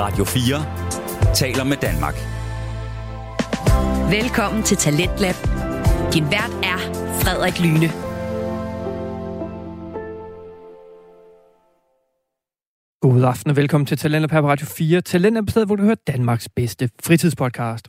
Radio 4 taler med Danmark. Velkommen til Talentlab. Din vært er Frederik Lyne. God aften og velkommen til Talentlab her på Radio 4. Talentlab er stedet, hvor du hører Danmarks bedste fritidspodcast.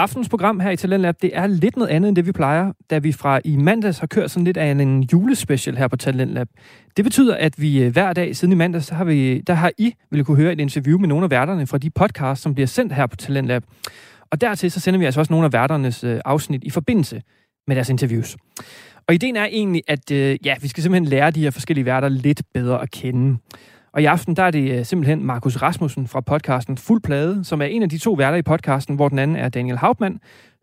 Aftens program her i Talentlab, det er lidt noget andet end det, vi plejer, da vi fra i mandags har kørt sådan lidt af en julespecial her på Talentlab. Det betyder, at vi øh, hver dag siden i mandags, der har, vi, der har I ville kunne høre et interview med nogle af værterne fra de podcasts, som bliver sendt her på Talentlab. Og dertil så sender vi altså også nogle af værternes øh, afsnit i forbindelse med deres interviews. Og ideen er egentlig, at øh, ja, vi skal simpelthen lære de her forskellige værter lidt bedre at kende. Og i aften der er det øh, simpelthen Markus Rasmussen fra podcasten Fuld Plade, som er en af de to værter i podcasten, hvor den anden er Daniel Hauptmann,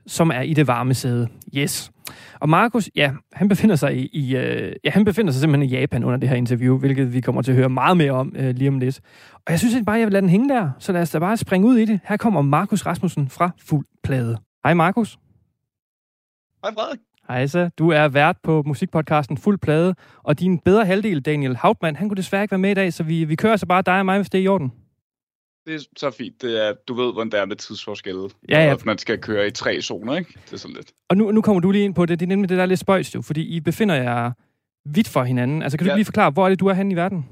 som er i det varme sæde. Yes. Og Markus, ja, han befinder sig i, i øh, ja, han befinder sig simpelthen i Japan under det her interview, hvilket vi kommer til at høre meget mere om øh, lige om lidt. Og jeg synes bare, jeg vil lade den hænge der, så lad os da bare springe ud i det. Her kommer Markus Rasmussen fra Fuld Plade. Hej Markus. Hej Frederik. Hej så. Du er vært på musikpodcasten Fuld Plade, og din bedre halvdel, Daniel Hauptmann, han kunne desværre ikke være med i dag, så vi, vi kører så bare dig og mig, hvis det er i orden. Det er så fint. Det er, du ved, hvordan det er med tidsforskelle. Ja, ja. At man skal køre i tre zoner, ikke? Det er sådan lidt. Og nu, nu kommer du lige ind på det. Det er nemlig det, der er lidt spøjs, jo, fordi I befinder jer vidt for hinanden. Altså, kan du Ja. lige forklare, hvor er det, du er henne i verden?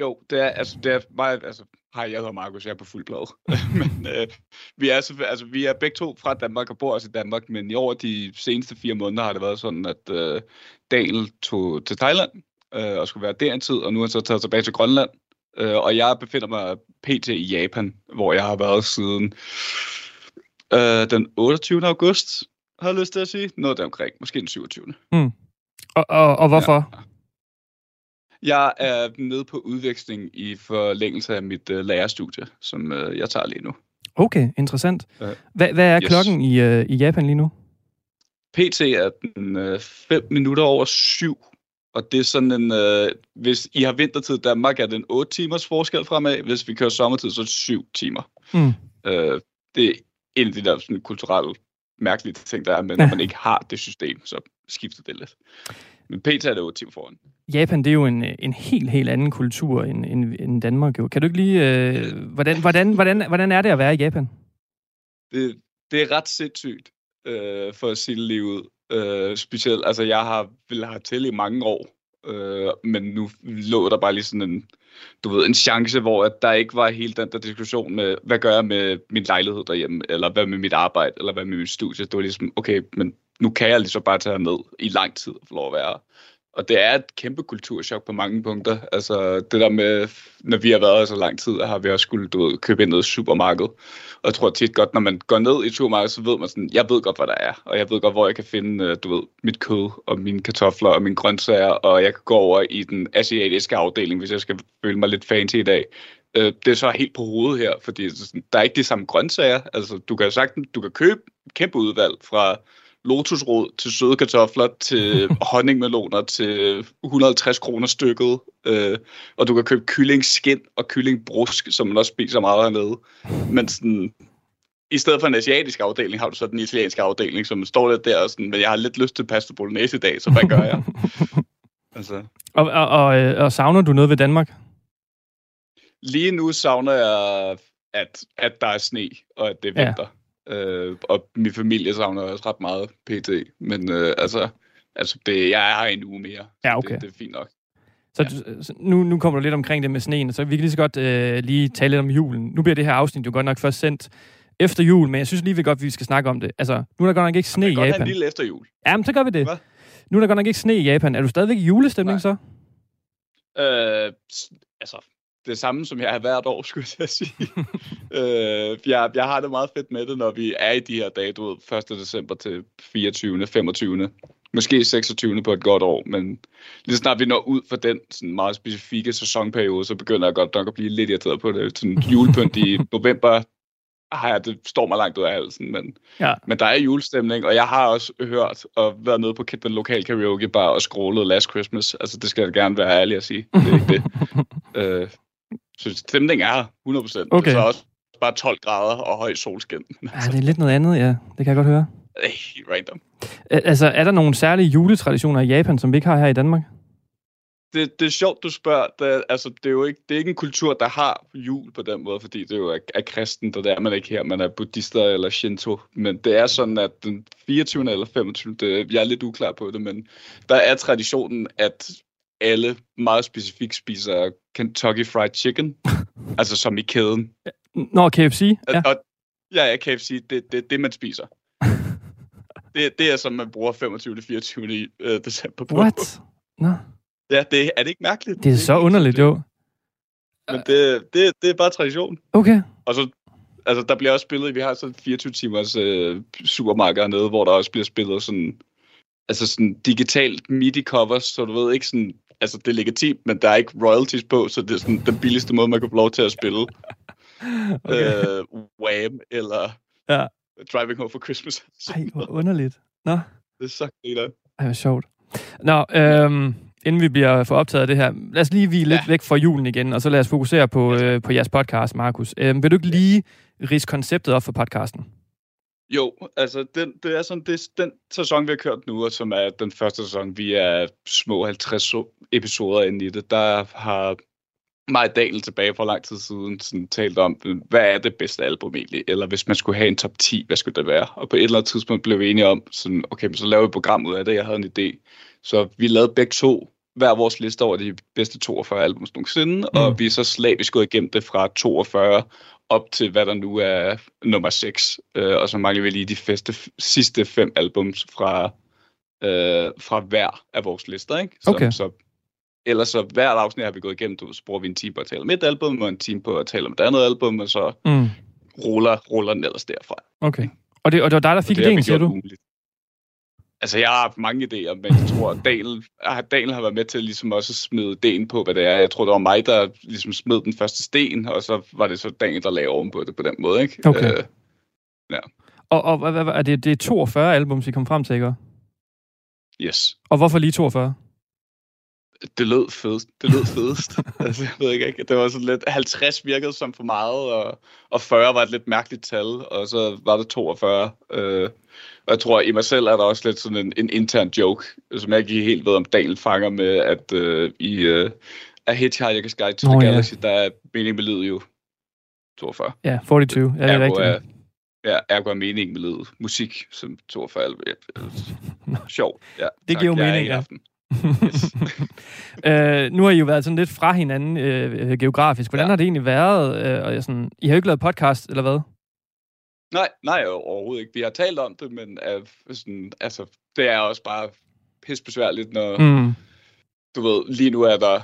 Jo, det er, altså, det er mig, altså, hej, jeg hedder Markus, jeg er på fuld blad. men øh, vi, er, så, altså, vi er begge to fra Danmark og bor også i Danmark, men i over de seneste fire måneder har det været sådan, at øh, Daniel tog til Thailand øh, og skulle være der en tid, og nu er han så taget tilbage til Grønland. Øh, og jeg befinder mig pt. i Japan, hvor jeg har været siden øh, den 28. august, har jeg lyst til at sige. Noget deromkring, måske den 27. Og, og, og hvorfor? Ja. Jeg er nede på udveksling i forlængelse af mit øh, lærerstudie, som øh, jeg tager lige nu. Okay, interessant. Ja. Hvad, hvad er Yes. klokken i, øh, i Japan lige nu? PT er den 5 minutter over syv, og det er sådan en, øh, hvis I har vintertid i Danmark, er det en 8 timers forskel fremad. Hvis vi kører sommertid, så er det 7 timer. Mm. Øh, det er en af de der sådan, kulturelle mærkelige ting, der er, men Ja. når man ikke har det system, så skifter det lidt. Men PT er det 8 timer foran. Japan, det er jo en, en helt, helt anden kultur end, end, end Danmark. Jo. Kan du ikke lige... Øh, hvordan, hvordan, hvordan, hvordan er det at være i Japan? det, det er ret sindssygt, øh, for at sige det lige ud. Øh, specielt, altså jeg har vil have til i mange år, øh, men nu lå der bare lige sådan en, du ved, en chance, hvor at der ikke var hele den der diskussion med, hvad gør jeg med min lejlighed derhjemme, eller hvad med mit arbejde, eller hvad med mit studie. Det var ligesom, okay, men nu kan jeg ligesom bare tage ned i lang tid og få lov at være. Og det er et kæmpe kulturschok på mange punkter. Altså det der med, når vi har været her så lang tid, har vi også skulle du ved, købe ind i noget supermarked. Og jeg tror tit godt, når man går ned i supermarkedet, så ved man sådan, jeg ved godt, hvad der er. Og jeg ved godt, hvor jeg kan finde, øh, du ved, mit kød og mine kartofler og mine grøntsager. Og jeg kan gå over i den asiatiske afdeling, hvis jeg skal føle mig lidt fancy i dag. Øh, det er så helt på hovedet her, fordi der er ikke de samme grøntsager. Altså, du kan sagtens, du kan købe et kæmpe udvalg fra lotusrod til søde kartofler, til honningmeloner til 150 kroner stykket. Øh, og du kan købe kyllingskin og kyllingbrusk, som man også spiser meget hernede. Men sådan, i stedet for en asiatisk afdeling, har du så den italienske afdeling, som står lidt der og sådan, men jeg har lidt lyst til pasta bolognese i dag, så hvad gør jeg? altså, Og, og, og, øh, og savner du noget ved Danmark? lige nu savner jeg, at, at der er sne, og at det er Ja. Øh, og min familie savner også ret meget pt. Men øh, altså, altså det, jeg er her en uge mere. Ja, okay. Det, det er fint nok. Så, ja. så nu, nu kommer du lidt omkring det med sneen, så vi kan lige så godt øh, lige tale lidt om julen. Nu bliver det her afsnit jo godt nok først sendt efter jul, men jeg synes lige, vi godt, vi skal snakke om det. Altså, nu er der godt nok ikke sne i kan godt have Japan. en lille efterjul. Jamen, så gør vi det. Hvad? Nu er der godt nok ikke sne i Japan. Er du stadigvæk i julestemning Nej. så? Øh, altså, det samme, som jeg har hvert år, skulle jeg sige. øh, jeg, jeg har det meget fedt med det, når vi er i de her dage, du ved, 1. december til 24., 25. Måske 26. på et godt år, men lige snart vi når ud for den sådan meget specifikke sæsonperiode, så begynder jeg godt nok at blive lidt irriteret på det. Sådan julepynt i november, har jeg, det står mig langt ud af halsen, men, Ja. men der er julestemning, og jeg har også hørt og været nede på den lokale karaoke bar og scrollet Last Christmas. Altså, det skal jeg gerne være ærlig at sige. Det er ikke det. øh, så stemningen er her, 100%. Okay. Det er så også bare 12 grader og høj solskin. Ja, det er lidt noget andet, ja. Det kan jeg godt høre. Ej, random. Al- Altså, er der nogle særlige juletraditioner i Japan, som vi ikke har her i Danmark? det, det er sjovt, du spørger. Det, altså, det er jo ikke, det er ikke en kultur, der har jul på den måde, fordi det er jo er, er kristen, og det er man ikke her. Man er buddhister eller shinto. Men det er sådan, at den 24. eller 25. Det, jeg er lidt uklar på det, men der er traditionen, at alle meget specifikt spiser Kentucky Fried Chicken. altså som i kæden. Nå, KFC? Ja, og, ja, ja KFC, det er det, det, man spiser. det, det er som man bruger 25. til 24. Øh, december på. What? Nå. No. Ja, det, er det ikke mærkeligt? Det er, det er så underligt, jo. Men det, det, det er bare tradition. Okay. Og så, altså, der bliver også spillet, vi har sådan 24 timers øh, supermarked hernede, hvor der også bliver spillet sådan, altså sådan digitalt MIDI-covers, så du ved ikke sådan, altså det er legitimt, men der er ikke royalties på, så det er sådan den billigste måde, man kan få lov til at spille. okay. øh, Wham! eller ja. Driving Home for Christmas. Ej, hvor underligt. Nå. Det er så griner. Ej, hvor sjovt. Nå, øhm, inden vi bliver for optaget af det her, lad os lige vi ja. lidt væk fra julen igen, og så lad os fokusere på, øh, på jeres podcast, Markus. Øh, vil du ikke lige rise konceptet op for podcasten? Jo, altså den, det er sådan, det, den sæson, vi har kørt nu, og som er den første sæson, vi er små 50 episoder inde i det, der har mig Daniel tilbage for lang tid siden sådan, talt om, hvad er det bedste album egentlig? Eller hvis man skulle have en top 10, hvad skulle det være? Og på et eller andet tidspunkt blev vi enige om, sådan, okay, så laver vi et program ud af det. Jeg havde en idé. Så vi lavede begge to hver vores liste over de bedste 42 albums nogensinde, mm. og vi er så slavisk gået igennem det fra 42 op til, hvad der nu er nummer 6. Øh, og så mangler vi lige de feste, sidste fem albums fra, øh, fra hver af vores lister. Ikke? Så, okay. så Ellers så hvert afsnit har vi gået igennem, så bruger vi en time på at tale om et album, og en time på at tale om et andet album, og så mm. ruller, ruller den ellers derfra. Okay. Og det, og det var dig, der fik idéen, siger du? Muligt. Altså, jeg har haft mange idéer, men jeg tror, at Daniel, Daniel har været med til ligesom også at smide idéen på, hvad det er. Jeg tror, det var mig, der ligesom smed den første sten, og så var det så Daniel, der lagde oven på det på den måde, ikke? Okay. Øh, ja. Og, og hvad, hvad, er det, det er 42 album, I kom frem til, ikke? Yes. Og hvorfor lige 42? Det lød fedest. Det lød fedest. altså, jeg ved ikke, det var sådan lidt... 50 virkede som for meget, og, og 40 var et lidt mærkeligt tal, og så var det 42. Øh, og jeg tror, i mig selv er der også lidt sådan en, en intern joke, som jeg ikke helt ved, om Daniel fanger med, at øh, i øh, A Hitchhiker's Guide to oh, the Galaxy, ja. der er meningen med livet jo 42. Ja, 42. Ja, det er rigtigt. Er, Ja, ergo er meningen med livet. Musik som 42. Sjov. Ja, det giver jo mening, ja. Yes. øh, nu har I jo været sådan lidt fra hinanden øh, geografisk. Hvordan ja. har det egentlig været? Øh, og sådan, I har jo ikke lavet podcast, eller hvad? Nej, nej, overhovedet ikke. Vi har talt om det, men øh, sådan, altså, det er også bare pissebesværligt, når mm. du ved, lige nu er der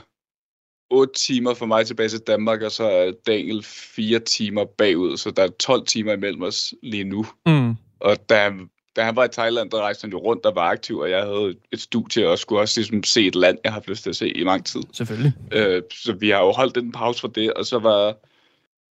8 timer for mig tilbage til Danmark, og så er Daniel 4 timer bagud, så der er 12 timer imellem os lige nu. Mm. Og der da han var i Thailand, der rejste han jo rundt og var aktiv, og jeg havde et studie og skulle også ligesom se et land, jeg har lyst til at se i lang tid. Selvfølgelig. Øh, så vi har jo holdt en pause for det, og så var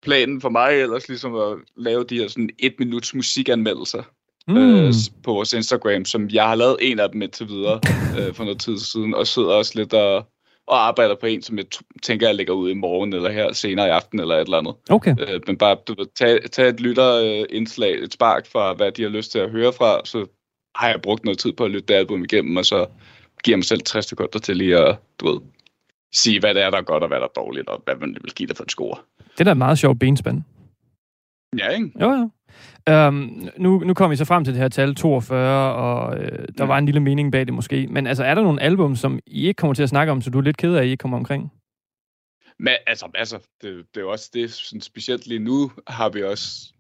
planen for mig ellers ligesom at lave de her sådan et minuts musikanmeldelser mm. øh, på vores Instagram, som jeg har lavet en af dem indtil videre øh, for noget tid siden, og sidder også lidt og og arbejder på en, som jeg tænker, jeg lægger ud i morgen, eller her senere i aften, eller et eller andet. Okay. Øh, men bare du ved, tage, tage et lytterindslag, et spark fra, hvad de har lyst til at høre fra, så har jeg brugt noget tid på at lytte det album igennem, og så giver mig selv 60 sekunder til lige at, du ved, sige, hvad det er, der er godt, og hvad der er dårligt, og hvad man vil give det for en score. Det er da et meget sjovt benspænd. Ja, ikke? Jo, jo. Um, nu, nu kom vi så frem til det her tal 42, og øh, der mm. var en lille mening bag det måske. Men altså, er der nogle album, som I ikke kommer til at snakke om, så du er lidt ked af, at I ikke kommer omkring? Men altså, altså det, det er jo også det, sådan specielt lige nu har vi også...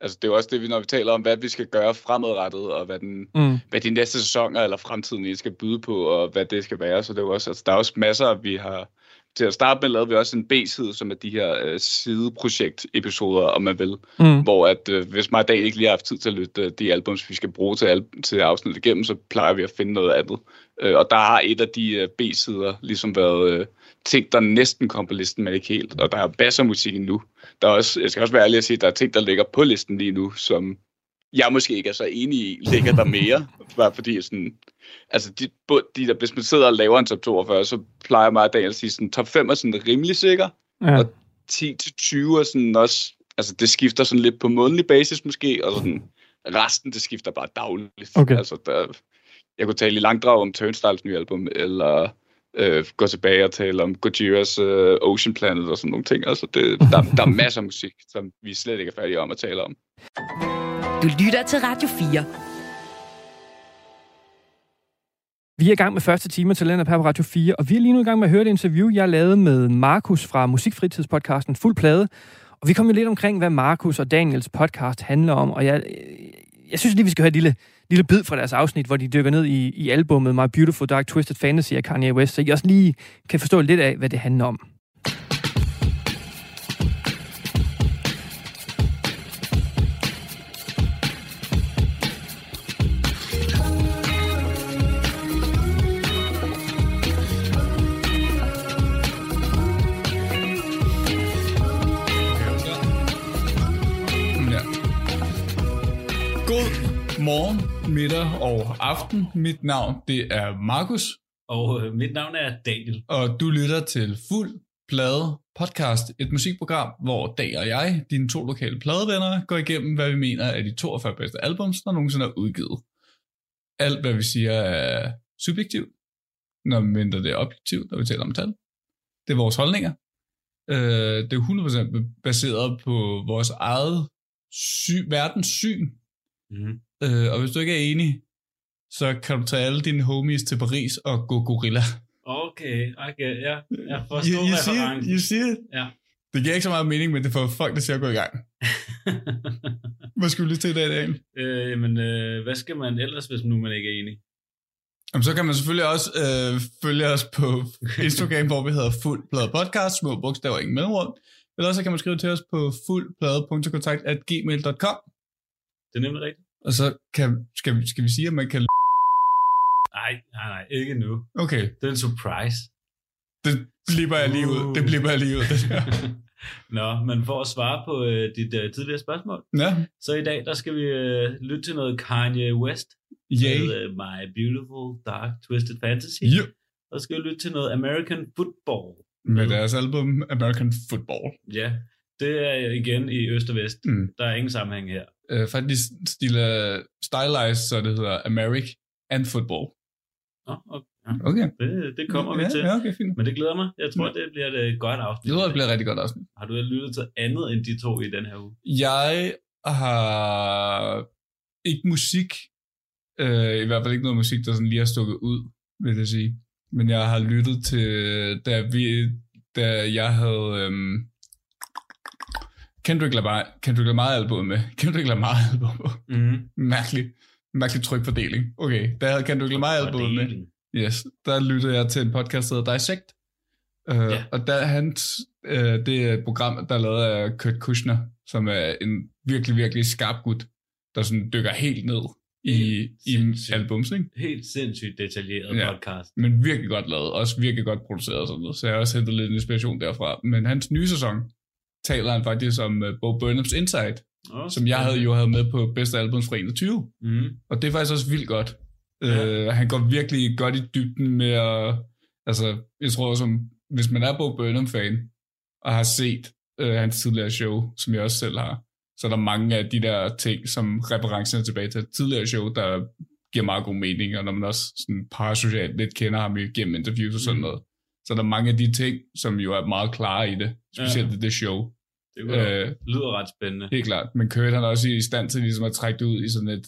Altså, det er jo også det, vi, når vi taler om, hvad vi skal gøre fremadrettet, og hvad, den, mm. hvad de næste sæsoner eller fremtiden skal byde på, og hvad det skal være. Så det er jo også, altså, der er også masser, vi har til at starte med lavede vi også en B-side, som er de her øh, sideprojekt-episoder, om man vil. Mm. Hvor at øh, hvis mig i dag ikke lige har haft tid til at lytte øh, de albums, vi skal bruge til, al- til afsnittet igennem, så plejer vi at finde noget andet. Øh, og der har et af de øh, B-sider ligesom været øh, ting, der næsten kom på listen, men ikke helt. Og der er bassermusik nu. Der er også, jeg skal også være ærlig at sige, at der er ting, der ligger på listen lige nu, som jeg måske ikke er så enig i, ligger der mere. Bare fordi sådan, altså de, de der, hvis man sidder og laver en top 42, så plejer mig at Daniel sige, sådan, top 5 er sådan rimelig sikker, ja. og 10-20 er sådan også, altså det skifter sådan lidt på månedlig basis måske, og sådan resten, det skifter bare dagligt. Okay. Altså der, jeg kunne tale i langdrag om Turnstiles nye album, eller øh, gå tilbage og tale om Gojiras øh, Ocean Planet og sådan nogle ting. Altså, det, der, der er masser af musik, som vi slet ikke er færdige om at tale om. Du lytter til Radio 4. Vi er i gang med første time til Talenter på Radio 4, og vi er lige nu i gang med at høre et interview, jeg lavede med Markus fra Musikfritidspodcasten Fuld Plade. Og vi kom jo lidt omkring, hvad Markus og Daniels podcast handler om, og jeg, jeg synes lige, vi skal høre et lille, lille bid fra deres afsnit, hvor de dykker ned i, i albummet My Beautiful Dark Twisted Fantasy af Kanye West, så I også lige kan forstå lidt af, hvad det handler om. Middag og aften. Mit navn det er Markus, Og øh, mit navn er Daniel. og du lytter til Fuld Plade Podcast, et musikprogram, hvor Dag og jeg, dine to lokale pladevenner, går igennem, hvad vi mener er de 42 bedste albums, der nogensinde er udgivet. Alt, hvad vi siger, er subjektivt, når mindre det er objektivt, når vi taler om tal. Det er vores holdninger. Øh, det er 100% baseret på vores eget sy- verdenssyn, Mm. Øh, og hvis du ikke er enig, så kan du tage alle dine homies til Paris og gå gorilla. Okay, okay, ja. Jeg You, forstår you, see it? referencen. you see it? Ja. Det giver ikke så meget mening, men det får folk, siger at gå i gang. Hvad skulle du lige til i dag, Daniel? øh, jamen, øh, hvad skal man ellers, hvis nu man ikke er enig? Jamen, så kan man selvfølgelig også øh, følge os på Instagram, hvor vi hedder Fuld Plade Podcast, små bogstaver, ingen mellemrum. Eller også kan man skrive til os på fuldplade.kontakt.gmail.com. Det er nemlig rigtigt. Og så kan, skal, vi, skal vi sige, at man kan... Nej, nej, nej, ikke nu. Okay, Det er en surprise. det blipper jeg lige ud. Det blipper jeg lige ud. Nå, men for at svare på øh, dit øh, tidligere spørgsmål, Ja, så i dag, der skal vi øh, lytte til noget Kanye West yay. med øh, My Beautiful Dark Twisted Fantasy. Yeah. Og så skal vi lytte til noget American Football. Med deres album American Football. Ja, det er igen i øst og vest. Mm. Der er ingen sammenhæng her. Øh, faktisk stile, stylized, så det hedder Americ and Football. Nå, okay. Okay. det, det kommer vi ja, til. Ja, okay, fint. Men det glæder mig. Jeg tror, Ja. det bliver et godt afsnit. Det tror jeg bliver et rigtig godt afsnit. Har du lyttet til andet end de to i den her uge? Jeg har ikke musik, øh, i hvert fald ikke noget musik, der sådan lige har stukket ud, vil jeg sige. Men jeg har lyttet til, da, vi, da jeg havde øhm, Kendrick Lamar, Kendrick Lamar album med. Kendrick Lamar album. Mm-hmm. Mærkelig, mærkelig trykfordeling. Okay, da jeg havde Kendrick Lamar album med. Yes, der lyttede jeg til en podcast, der hedder Dissect. Uh, Ja. ja. Og der, hans, uh, det er et program, der er lavet af Kurt Kushner, som er en virkelig, virkelig skarp gut, der sådan dykker helt ned i, Helt i albums, ikke? Helt sindssygt detaljeret Ja. podcast. Men virkelig godt lavet, også virkelig godt produceret og sådan noget, så jeg har også hentet lidt inspiration derfra. Men hans nye sæson taler han faktisk om uh, Bo Burnhams Inside, Oh, som jeg havde jo havde med på bedste albums fra 21. Mm. Og det er faktisk også vildt godt. Ja. Øh, han går virkelig godt i dybden med at... Altså, jeg tror, som, hvis man er Bo Burnham-fan, og har set øh, hans tidligere show, som jeg også selv har, så er der mange af de der ting, som referencerne tilbage til tidligere show, der giver meget god mening, og når man også sådan parasocialt lidt kender ham igennem interviews og sådan Mm. noget, så er der mange af de ting, som jo er meget klare i det, specielt Ja. i det show. Det kunne Øh, lyder ret spændende. Helt klart. Men Kurt han er også i stand til ligesom at trække det ud i sådan et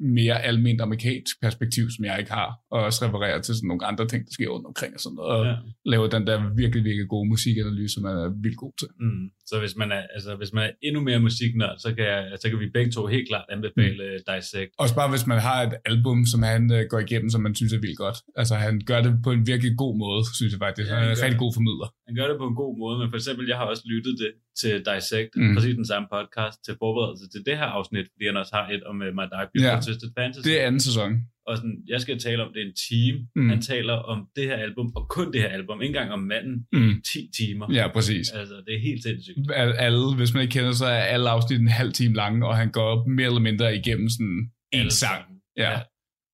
mere almindeligt amerikansk perspektiv, som jeg ikke har, og også referere til sådan nogle andre ting, der sker rundt omkring og sådan noget, og Ja. ja. lave den der virkelig, virkelig gode musikanalyse, som man er vildt god til. Mm. Så hvis man, er, altså, hvis man er endnu mere musiknørd, så kan, jeg, så kan vi begge to helt klart anbefale mm. Dissect. Også bare hvis man har et album, som han øh, går igennem, som man synes er vildt godt. Altså han gør det på en virkelig god måde, synes jeg faktisk. Ja, Han er han en gør rigtig god formidler. Han gør det på en god måde, men for eksempel, jeg har også lyttet det til Dissect, mm. Præcis den samme podcast, til forberedelse til det her afsnit, fordi han også har et om uh, My Dark Beautiful Ja. Twisted Fantasy. Det er anden sæson. Og sådan, jeg skal tale om det en time. Mm. Mm. Han taler om det her album, og kun det her album, ikke engang om manden, Mm. 10 timer. Ja, præcis. Altså, det er helt sindssygt. Al- Alle, hvis man ikke kender, så er alle afsnit en halv time lange, og han går op mere eller mindre igennem sådan en Alle sang. sammen. Ja. Ja.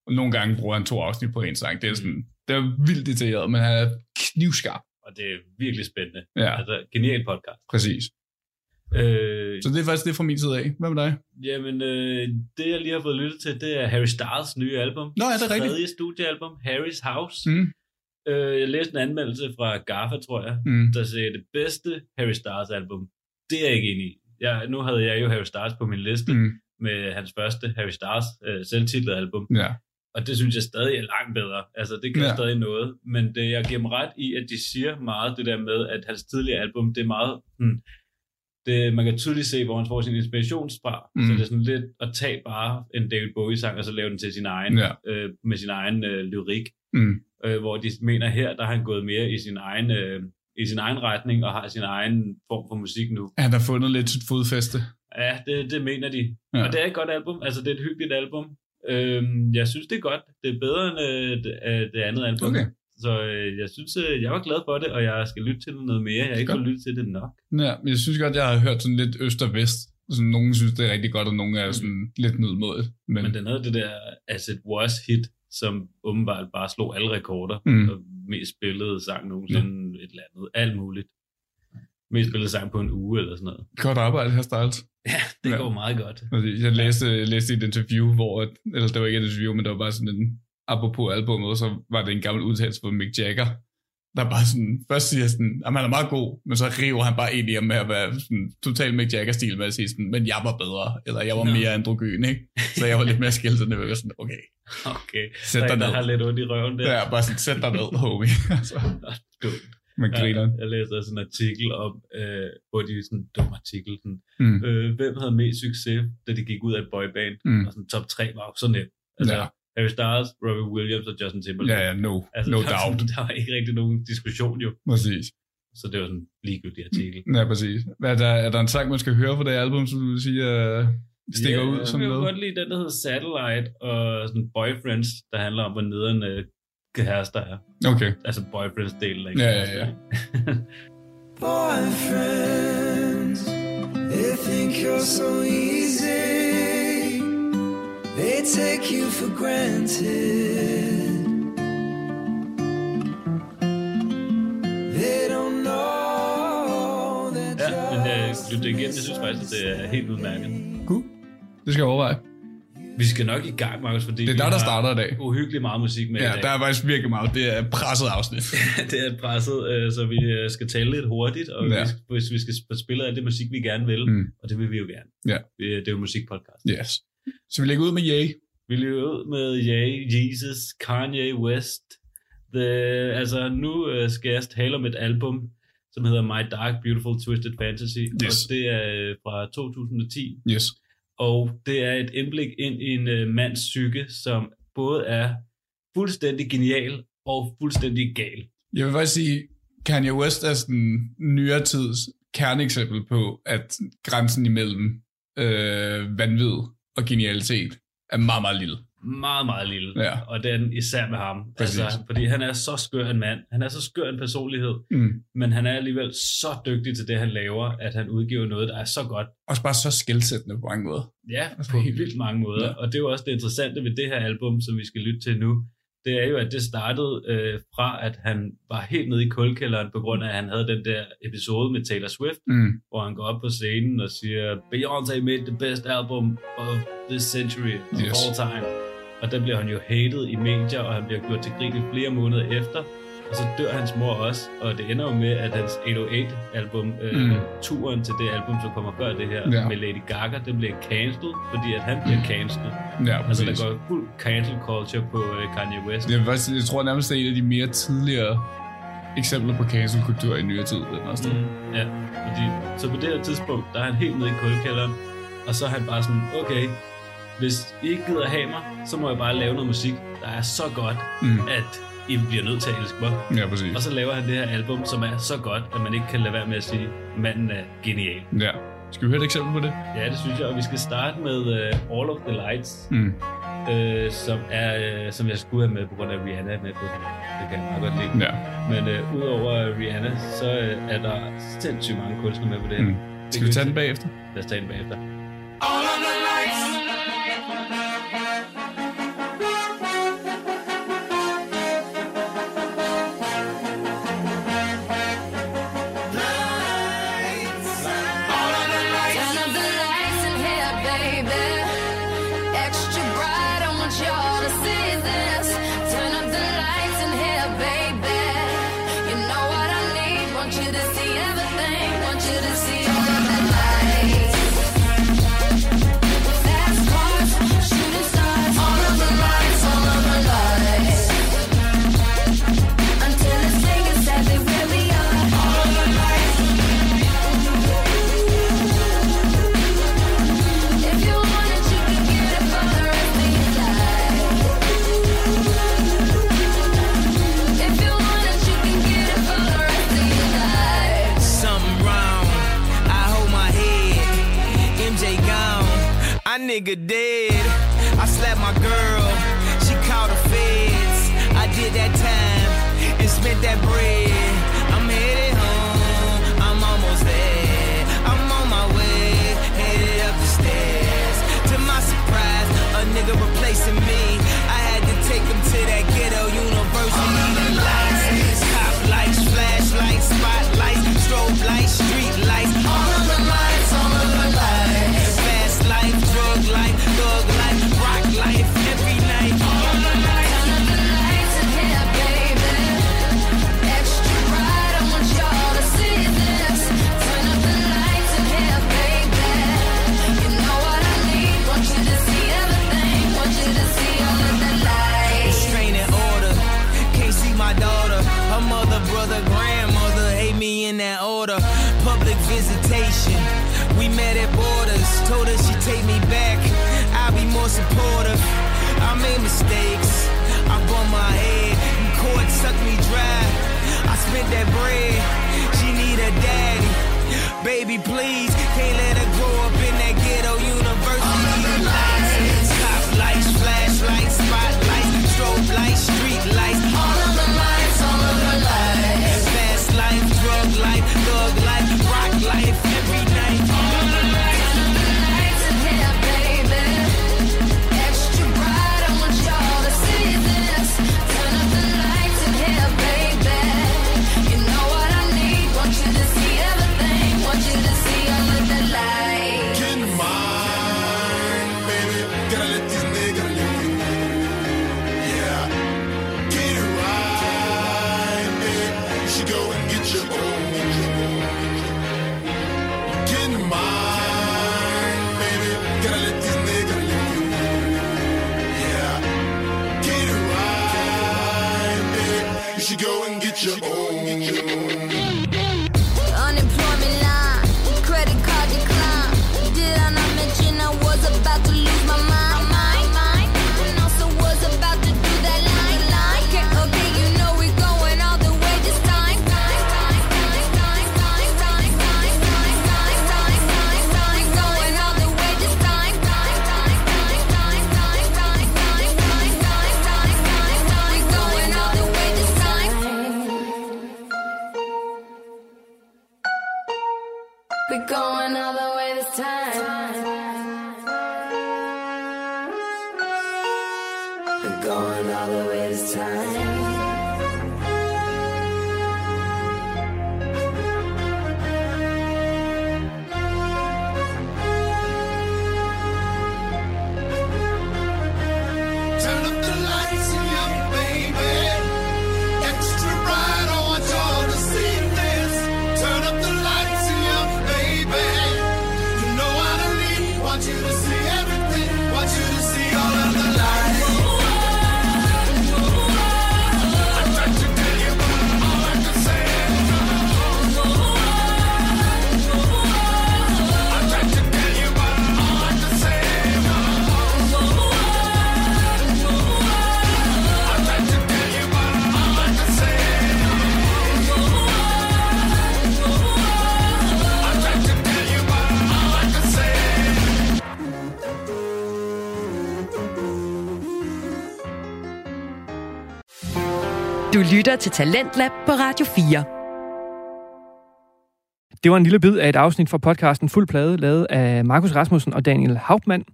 Og nogle gange bruger han to afsnit på en sang. Det er, Mm. sådan, det er vildt detaljeret, men han er knivskarp. Og det er virkelig spændende. Ja, Altså, genial podcast. præcis. Øh, Så det er faktisk det fra min side af. Hvad med dig? Jamen, øh, det jeg lige har fået lyttet til, det er Harry Styles nye album. Nå, er det rigtigt? Tredje studiealbum, Harry's House. Mm. Øh, jeg læste en anmeldelse fra GAFA, tror jeg, Mm. der sagde, det bedste Harry Styles album. Det er jeg ikke enig i. Jeg, nu havde jeg jo Harry Styles på min liste Mm. med hans første Harry Styles øh, selvtitlede album. Ja. Og det synes jeg stadig er langt bedre. Altså, det kan Ja. stadig noget. Men det, jeg giver dem ret i, at de siger meget det der med, at hans tidligere album, det er meget... Hmm, det, man kan tydeligt se, hvor han får sin inspiration fra. Mm. Så det er sådan lidt at tage bare en David Bowie-sang, og så lave den til sin egen, Ja. øh, med sin egen øh, lyrik. Mm. Øh, hvor de mener her, der har han gået mere i sin egen... Øh, i sin egen retning og har sin egen form for musik nu. Han har fundet lidt sit fodfæste. Ja, det, det mener de. Ja. Og det er et godt album. Altså, det er et hyggeligt album. Øhm, jeg synes, det er godt. Det er bedre end øh, det, øh, det andet album. Okay. Så øh, jeg synes, øh, jeg var glad for det, og jeg skal lytte til det noget mere. Jeg har ikke fået lyttet til det nok. Ja, men jeg synes godt, jeg har hørt sådan lidt øst og vest. Sådan, nogen synes, det er rigtig godt, og nogen er sådan lidt middelmådigt. Men, Men den havde det der As It Was hit, som åbenbart bare slog alle rekorder. Mm. Og mest spillede sang nogensinde, et eller andet. Alt muligt. Mest spillede sang på en uge eller sådan noget. godt arbejde her, Styles. Ja, det Ja. går meget godt. Jeg læste, jeg læste et interview, hvor, eller det var ikke et interview, men det var bare sådan en, apropos albumet, så var det en gammel udtalelse fra Mick Jagger, der bare sådan, først siger sådan, at han er meget god, men så river han bare ind i ham med at være sådan, total Mick Jagger-stil med at sige sådan, men jeg var bedre, eller jeg var Nå. mere androgyn, ikke? Så jeg var lidt mere skældsende, og jeg var sådan, okay, Okay. sæt dig ned. har lidt ondt i røven der. Ja, bare sådan, sæt dig ned, homie. altså, Dumt. man griner. Ja, jeg læste også en artikel om, øh, hvor de sådan en dum artikel, sådan, Mm. øh, hvem havde mest succes, da de gik ud af et boyband, Mm. og sådan top 3 var jo så nemt. Altså, Ja. Harry Styles, Robbie Williams og Justin Timberlake. Ja, ja, no, altså, no der, var doubt. Sådan, der var ikke rigtig nogen diskussion jo, Præcis. så det var sådan en ligegyldig artikel. Ja, præcis. Hvad Er der, er der en sang, man skal høre på det album, som du vil sige, uh, stikker ja, ud sådan jeg kan noget? godt lide den, der hedder Satellite, og sådan Boyfriends, der handler om, hvor nederen øh, kærester er. Okay. Altså boyfriends-delen af Ja, ja, ja. boyfriends. They think you're so easy. They take you for granted. They don't know that Ja, men lytter det igen. Jeg synes faktisk, at det er helt udmærket. Cool. Det skal jeg overveje. Vi skal nok i gang, Markus, fordi Det er der, der starter i dag. uhyggeligt meget musik med Ja, i dag. der er faktisk virkelig meget. Det er et presset afsnit. det er presset, øh, så vi øh, skal tale lidt hurtigt, og Ja. ja. hvis vi skal få spillet af det musik, vi gerne vil, Mm. og det vil vi jo gerne. Ja. Det, det er jo musikpodcast. Yes. Så vi lægger ud med Yay. Vi løber ud med Ye, Jesus, Kanye West. The, altså, nu øh, skal jeg tale om et album, som hedder My Dark Beautiful Twisted Fantasy, Yes. og det er øh, fra 2010. Yes. Og det er et indblik ind i en øh, mands psyke, som både er fuldstændig genial og fuldstændig gal. Jeg vil faktisk sige, Kanye West er sådan nyere tids kerneeksempel på, at grænsen imellem øh, vanvid og genialitet er meget, meget lille. Meget, meget lille. Ja. Og den især med ham. Præcis. Altså, fordi han er så skør en mand. Han er så skør en personlighed. Mm. Men han er alligevel så dygtig til det, han laver, at han udgiver noget, der er så godt. Også bare så skældsættende på mange måder. Ja, Altså, på helt vildt mange måder. Ja. Ja. Og det er jo også det interessante ved det her album, som vi skal lytte til nu. Det er jo, at det startede øh, fra, at han var helt nede i kulkælderen, på grund af, at han havde den der episode med Taylor Swift, Mm. hvor han går op på scenen og siger, Beyoncé made the best album of this century, of Yes. all time. Og der bliver han jo hated i medier, og han bliver gjort til grin i flere måneder efter. Og så dør hans mor også, og det ender jo med, at hans 808-album, øh, Mm. turen til det album, som kommer før det her, Ja. med Lady Gaga, den bliver cancelled, fordi at han bliver cancelled. Ja, Altså, der går fuld cancel culture på øh, Kanye West. Jeg, faktisk, jeg tror nærmest, det er en af de mere tidligere eksempler på cancel-kultur i nyere tid. Den også. Mm. Ja, fordi, så på det her tidspunkt, der er han helt nede i kulkælderen, og så er han bare sådan, okay, hvis I ikke gider have mig, så må jeg bare lave noget musik, der er så godt, Mm. at I bliver nødt til at elske mig. Ja, præcis. Og så laver han det her album, som er så godt, at man ikke kan lade være med at sige, manden er genial. Ja. Skal vi høre et eksempel på det? Ja, det synes jeg, og vi skal starte med uh, All of the Lights, Mm. uh, som, er, uh, som jeg skulle have med på grund af Rihanna er med på. Det kan jeg meget godt lide. Ja. Men uh, udover Rihanna, så uh, er der sindssygt mange kunstnere med på det. Mm. Skal vi tage den bagefter? Lad os tage den bagefter. all nigga dead. I slapped my girl, she called the feds. I did that time and spent that bread. Supportive. I made mistakes. I bumped my head. And court sucked me dry. I spent that bread. She need a daddy. Baby, please. Can't let her grow up in that ghetto university. Du lytter til Talentlab på Radio 4. Det var en lille bid af et afsnit fra podcasten Fuld Plade, lavet af Markus Rasmussen og Daniel Hauptmann.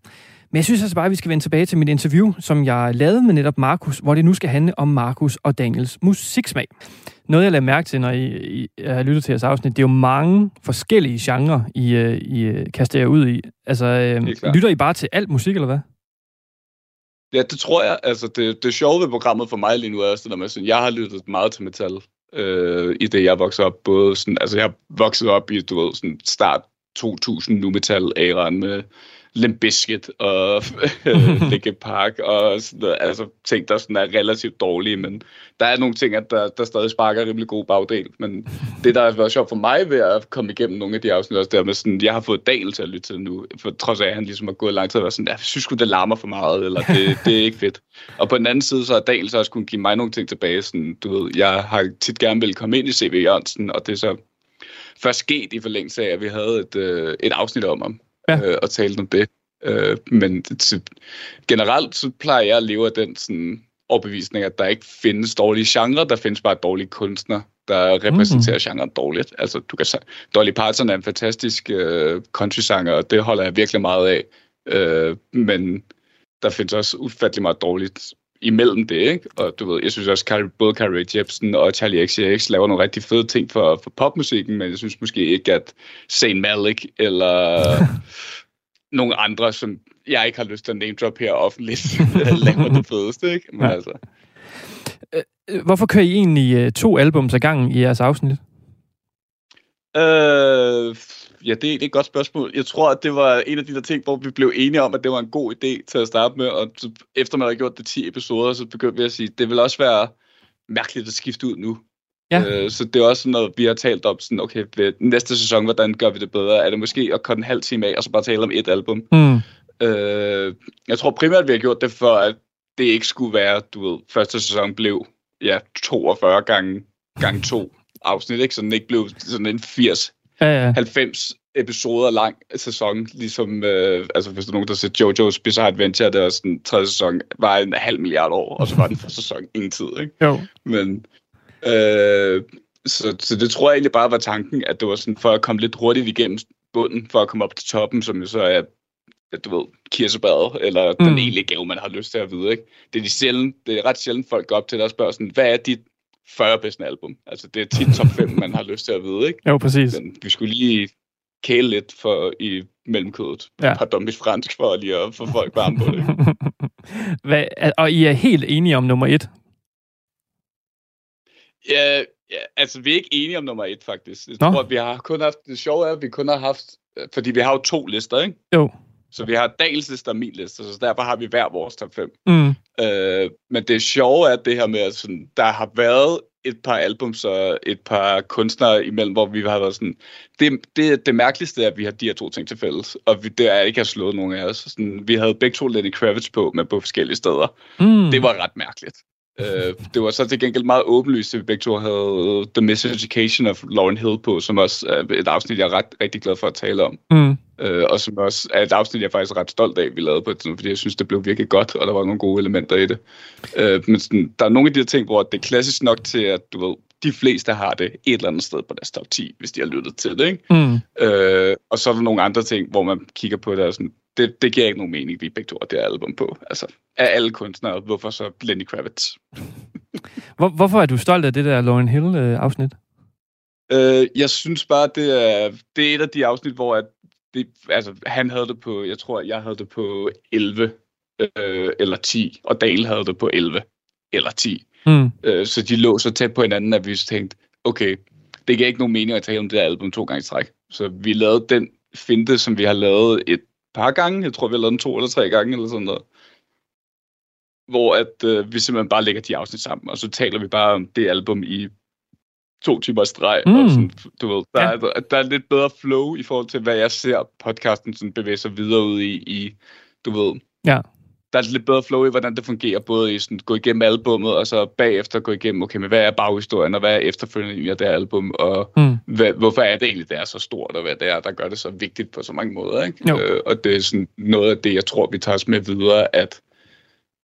Men jeg synes altså bare, at vi skal vende tilbage til mit interview, som jeg lavede med netop Markus, hvor det nu skal handle om Markus og Daniels musiksmag. Noget, jeg lader mærke til, når I, I har lyttet til jeres afsnit, det er jo mange forskellige genrer, I, øh, I øh, kaster jer ud i. Altså, øh, lytter I bare til alt musik, eller hvad? Ja, det tror jeg. Altså, det, det sjove ved programmet for mig lige nu er også det der med, sådan, jeg har lyttet meget til metal øh, i det, jeg voksede op. Både sådan, altså, jeg voksede op i, du ved, sådan start 2000 nu metal æraen med Limp Bizkit og Linkin Park og sådan noget, altså ting, der sådan er relativt dårlige, men der er nogle ting, at der, der stadig sparker rimelig god bagdel, men det, der har været sjovt for mig ved at komme igennem nogle af de afsnit, også der med sådan, jeg har fået Dal til at lytte til nu, for trods af, at han ligesom har gået lang tid og været sådan, jeg synes sgu, det larmer for meget, eller det, det er ikke fedt. Og på den anden side, så har Dal så også kunne give mig nogle ting tilbage, sådan, du ved, jeg har tit gerne vil komme ind i C.V. Jørgensen, og det er så først sket i forlængelse af, at vi havde et, øh, et afsnit om ham, Ja. øh, og talte om det. Øh, men til, generelt så plejer jeg at leve af den sådan, overbevisning, at der ikke findes dårlige genrer, der findes bare dårlige kunstnere, der repræsenterer mm. genren dårligt. Altså, du kan Dolly Parton er en fantastisk øh, country-sanger, og det holder jeg virkelig meget af. Øh, men der findes også ufattelig meget dårligt imellem det, ikke? Og du ved, jeg synes også, at både Carrie Jepsen og Charlie XCX laver nogle rigtig fede ting for, for popmusikken, men jeg synes måske ikke, at Zayn Malik eller nogle andre, som jeg ikke har lyst til at name drop her offentligt, laver det fedeste, ikke? Men Ja. altså, Øh, Hvorfor kører I egentlig øh, to albums ad gangen i jeres afsnit? Øh, ja, det, det er et godt spørgsmål. Jeg tror, at det var en af de der ting, hvor vi blev enige om, at det var en god idé til at starte med, og så, efter man havde gjort det 10 episoder, så begyndte vi at sige, det vil også være mærkeligt at skifte ud nu. Ja. Øh, så det er også sådan noget, vi har talt om, sådan, okay, ved næste sæson, hvordan gør vi det bedre? Er det måske at korte en halv time af, og så bare tale om et album? Mm. Øh, jeg tror primært, vi har gjort det for, at det ikke skulle være, du ved, første sæson blev ja, 42 gange, gange to afsnit, ikke? Så den ikke blev sådan en 80 Ja, ja. 90 episoder lang sæson, ligesom, øh, altså hvis der er nogen, der ser Jojo's Bizarre Adventure, der er sådan, tredje sæson, var en halv milliard år, og så var den første sæson ingen tid, ikke? Jo. Men, øh, så, så det tror jeg egentlig bare var tanken, at det var sådan for at komme lidt hurtigt igennem bunden, for at komme op til toppen, som jo så er, du ved, kirsebæret, eller. Mm. den egentlige gave, man har lyst til at vide, ikke? Det er, de sjældent, det er ret sjældent, folk går op til dig og spørger sådan, hvad er dit 40 bedste album? Altså, det er tit top 5, man har lyst til at vide, ikke? Jo, præcis. Men vi skulle lige kæle lidt for i mellemkødet. Ja. Par dumme fransk for lige at få folk varme på det. Hvad, og I er helt enige om nummer et? Ja, ja, altså vi er ikke enige om nummer et, faktisk. Jeg Nå. tror, vi har kun haft, det sjove er, at vi kun har haft, øh, fordi vi har jo to lister, ikke? Jo. Så vi har Daniels liste og min liste, så derfor har vi hver vores top 5. Mm. Øh, men det sjove er det her med, at sådan, der har været et par albums og et par kunstnere imellem, hvor vi har været sådan... Det, det, det mærkeligste er, at vi har de her to ting til fælles, og vi, det er ikke har slået nogen af os. Sådan, vi havde begge to Lenny Kravitz på, men på forskellige steder. Mm. Det var ret mærkeligt. Øh, det var så til gengæld meget åbenlyst, at vi begge to havde The Miseducation of Lauren Hill på, som også er et afsnit, jeg er ret, rigtig glad for at tale om. Mm. Øh, og som også er et afsnit, jeg er faktisk ret stolt af, vi lavede på et tidspunkt, fordi jeg synes, det blev virkelig godt, og der var nogle gode elementer i det. Øh, men sådan, der er nogle af de her ting, hvor det er klassisk nok til, at du ved, de fleste har det et eller andet sted på deres top 10, hvis de har lyttet til det. Ikke? Mm. Øh, og så er der nogle andre ting, hvor man kigger på det og sådan, det, det giver ikke nogen mening, vi begge to har det album på. Altså, af alle kunstnere, hvorfor så Lenny Kravitz? Hvor, hvorfor er du stolt af det der Lauren Hill-afsnit? Øh, jeg synes bare, det er, det er et af de afsnit, hvor at det, altså, han havde det på, jeg tror, jeg havde det på 11 øh, eller 10, og Daniel havde det på 11 eller 10. Mm. Øh, så de lå så tæt på hinanden, at vi tænkte, okay, det giver ikke nogen mening at tale om det her album to gange i træk. Så vi lavede den finte, som vi har lavet et par gange. Jeg tror, vi har lavet den to eller tre gange, eller sådan noget. Hvor at, øh, vi simpelthen bare lægger de afsnit sammen, og så taler vi bare om det album i to timer streg. Mm. Og sådan, du ved, der, Ja. er, der er lidt bedre flow i forhold til, hvad jeg ser podcasten sådan bevæge sig videre ud i, i du ved, Ja. der er lidt bedre flow i, hvordan det fungerer, både i sådan, gå igennem albummet, og så bagefter gå igennem, okay, men hvad er baghistorien, og hvad er efterfølgende af det her album, og Mm. hvad, hvorfor er det egentlig, det er så stort, og hvad det er, der gør det så vigtigt på så mange måder, ikke? Jo. Øh, og det er sådan noget af det, jeg tror, vi tager os med videre, at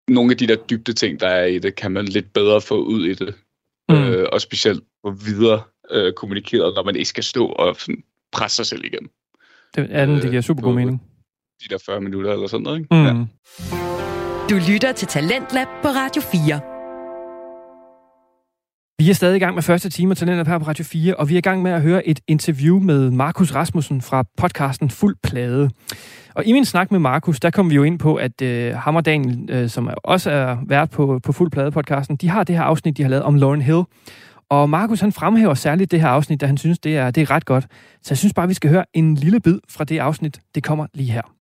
nogle af de der dybde ting, der er i det, kan man lidt bedre få ud i det, mm. øh, og specielt få videre øh, kommunikeret, når man ikke skal stå og sådan, presse sig selv igennem Det, ja, den, det giver Øh, super god mening. de der 40 minutter eller sådan noget, ikke? Mm. Ja. Du lytter til Talentlab på Radio 4. Vi er stadig i gang med første time af Talentet her på Radio 4, og vi er i gang med at høre et interview med Markus Rasmussen fra podcasten Fuld Plade. Og i min snak med Markus, der kom vi jo ind på, at øh, ham og Daniel, øh, som også er vært på, på Fuld Plade-podcasten, de har det her afsnit, de har lavet om Lauren Hill. Og Markus han fremhæver særligt det her afsnit, da han synes, det er, det er ret godt. Så jeg synes bare, vi skal høre en lille bid fra det afsnit. Det kommer lige her.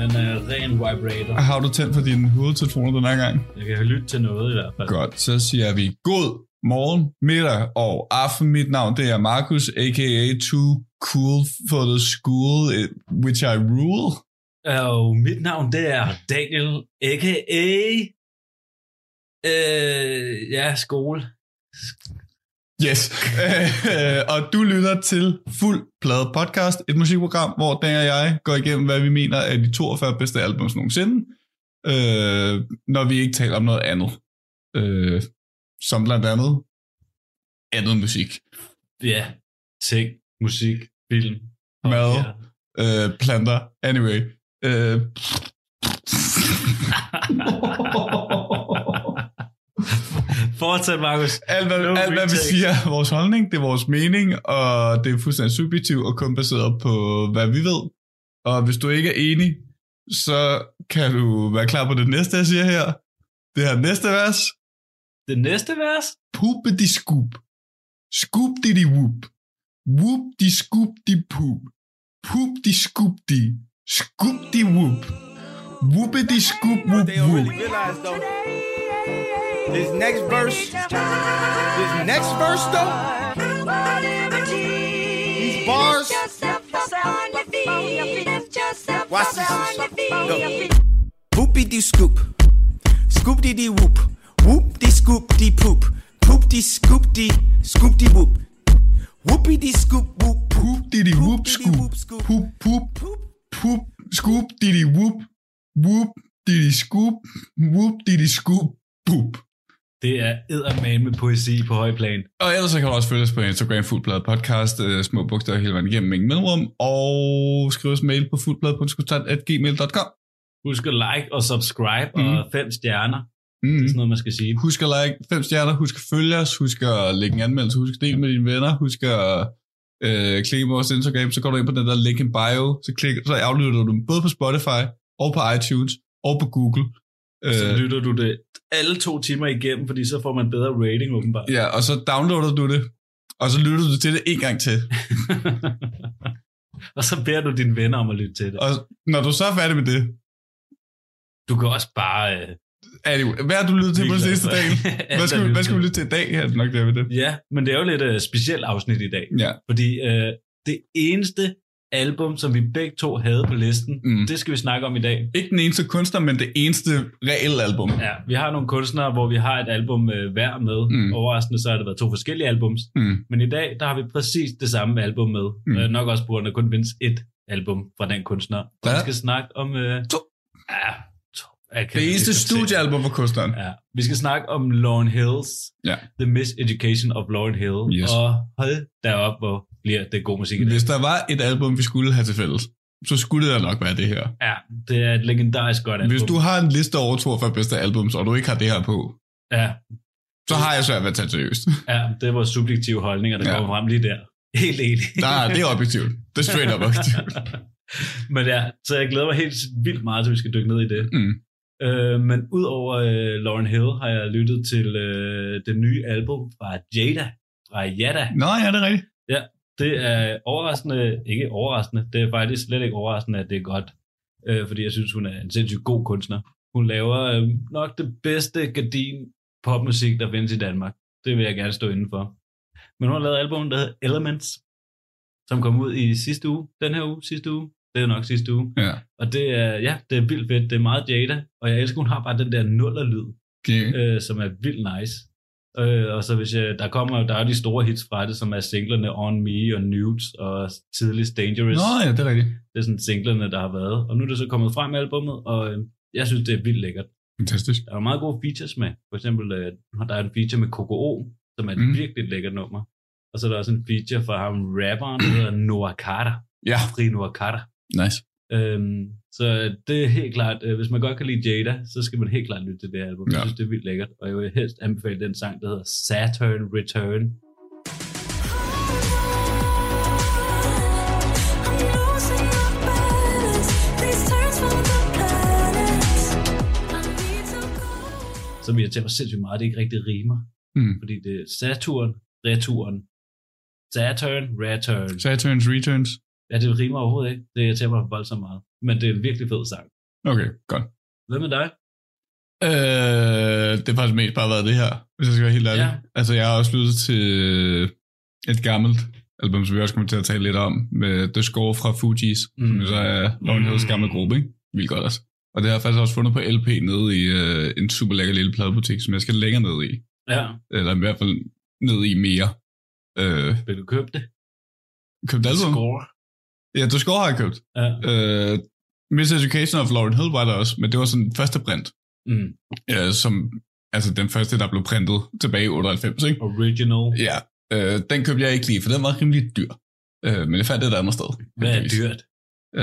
Den er ren vibrator. Har du tændt for dine hovedtelefoner den her gang? Jeg kan lytte til noget i hvert fald. Godt, så siger vi god morgen, middag og aften. Mit navn det er Markus, a.k.a. Too Cool for the School, which I rule. Og mit navn, det er Daniel, a.k.a. Øh, ja, skole. Yes. Øh, og du lytter til Fuld Plade Podcast, et musikprogram, hvor Dan og jeg går igennem, hvad vi mener er de 42 bedste albums nogensinde, øh, når vi ikke taler om noget andet. Øh, som blandt andet andet musik. Ja, ting, musik, film. Mad. ja. Øh, planter. Anyway. Øh, Fortsæt, Markus. alt, hvad, No alt, hvad vi siger, er vores holdning, det er vores mening, og det er fuldstændig subjektivt og kun baseret på, hvad vi ved. Og hvis du ikke er enig, så kan du være klar på det næste, jeg siger her. Det her næste vers. Det næste vers? Di scoop. Scoop di di whoop. Whoop di scoop di poop. Poop di scoop di. Scoop di whoop. Whoopie di scoop whoop They don't whoop. really realize though. This next verse, this next verse though, these bars. Watch this. Go. Whoopie dee scoop, scoop dee dee whoop, whoop dee scoop dee poop, poop dee scoop dee scoop dee whoop, whoopie dee scoop whoop Poop di di whoop dee scoop. whoop scoop. Poop poop. Poop scoop di di whoop. Whoop di di scoop. Whoop di di scoop. Poop. Det er eddermame med poesi på høj plan. Og ellers så kan du også følge os på Instagram, Fuldblad Podcast, øh, små bogstaver hele vejen igennem, ingen mellemrum, og skriv os mail på fuldblad.gmail.com. Husk at like og subscribe Mhm. og fem stjerner. Mm. Det er sådan noget, man skal sige. Husk at like fem stjerner, husk at følge os, husk at lægge en anmeldelse, husk at dele med dine venner, husk at øh, klikke på vores Instagram, så går du ind på den der link in bio, så, klik, så aflytter du dem både på Spotify, og på iTunes, og på Google. Så Øh, lytter du det alle to timer igennem, fordi så får man bedre rating åbenbart. ja, og så downloader du det, og så lytter du til det en gang til. og så beder du dine venner om at lytte til det. Og når du så er færdig med det, Du kan også bare... Øh, anyway, hvad har du lyttet til på den med dag? Hvad der skal, vi, hvad skal vi lytte til i dag? Ja, det er nok det, ved det. Ja, men det er jo lidt uh, specielt afsnit i dag. Ja. Fordi øh, det eneste album, som vi begge to havde på listen, Mm. det skal vi snakke om i dag. Ikke den eneste kunstner, men det eneste reelle album. Ja, vi har nogle kunstnere, hvor vi har et album øh, hver med. Mm. Overraskende så har det været to forskellige albums. Mm. Men i dag, der har vi præcis det samme album med. Mm. Øh, nok også på grund af, at der kun findes et album fra den kunstner. Og Ja. vi skal snakke om... Øh, To. Ja, kan Det eneste studiealbum for kunstneren. Ja, vi skal snakke om Lauren Hills. Ja. The Miseducation of Lauren Hill. Yes. Og hold derop, hvor bliver det god musik. Hvis der var et album, vi skulle have til fælles, så skulle det nok være det her. Ja, det er et legendarisk godt album. Hvis du har en liste over 42 bedste albums, og du ikke har det her på, Ja, så har jeg svært ved at tage seriøst. ja, det er vores subjektive holdninger, der Ja. kommer frem lige der. Helt enig. Der, det er objektivt. Det er straight up objektivt. Men ja, så jeg glæder mig helt vildt meget til, at vi skal dykke ned i det. Mm. Øh, men udover øh, Lauren Hill har jeg lyttet til øh, det nye album fra Jada, fra Jada. Nå ja, det er rigtigt. Det er overraskende, ikke overraskende, det er faktisk slet ikke overraskende, at det er godt. Øh, fordi jeg synes, hun er en sindssygt god kunstner. Hun laver øh, nok det bedste gardin popmusik, der findes i Danmark. Det vil jeg gerne stå inden for. Men hun har lavet album, der hedder Elements, som kom ud i sidste uge. Den her uge, sidste uge. Det er nok sidste uge. Ja. Og det er, ja, det er vildt fedt. Det er meget Jada, og jeg elsker, hun har bare den der nullerlyd, Okay. øh, som er vildt nice. Øh, og så hvis jeg, der kommer, der er de store hits fra det, som er singlerne On Me og Nudes og tidligst Dangerous. Nå ja, det er rigtigt. Det er sådan singlerne, der har været. Og nu er det så kommet frem albummet, og øh, jeg synes, det er vildt lækkert. Fantastisk. Der er meget gode features med. For eksempel, øh, der er en feature med Coco O, som er et mm. virkelig lækkert nummer. Og så er der også en feature fra ham, rapperen, der hedder Noah Carter. Ja, Fri Noah Carter. Nice. Øhm, så det er helt klart, øh, hvis man godt kan lide Jada, så skal man helt klart lytte til det album. Ja. Jeg synes, det er vildt lækkert. Og jeg vil helst anbefale den sang, der hedder Saturn Return. Som irriterer mig sindssygt meget, det ikke rigtig rimer. Mm. Fordi det er Saturn, Returen. Saturn, Return. Saturns Returns. Ja, det rimer overhovedet ikke. Det irriterer mig voldsomt meget. Men det er en virkelig fed sang. Okay, godt. Hvad med dig? Øh, det har faktisk mest bare været det her, hvis jeg skal være helt ærlig. Ja. Altså, jeg har også lyttet til et gammelt album, som vi også kommer til at tale lidt om, med The Score fra Fugees, mm. som Mm. jo så er Lauren Hills gamle gruppe, ikke? Vildt godt også. Og det har jeg faktisk også fundet på LP nede i øh, en super lækker lille pladebutik, som jeg skal længere ned i. Ja, Eller i hvert fald ned i mere. Øh, vil du købe det? købt album? Score. Ja, The Score har jeg købt. Ja. Øh, Miss Education of Lauren Hill var der også, men det var sådan første print, Mm. øh, som, altså den første, der blev printet tilbage i 98, ikke? Original. Ja, øh, den købte jeg ikke lige, for den var rimelig dyr. Øh, men jeg fandt det et andet sted. Hvad er dyrt?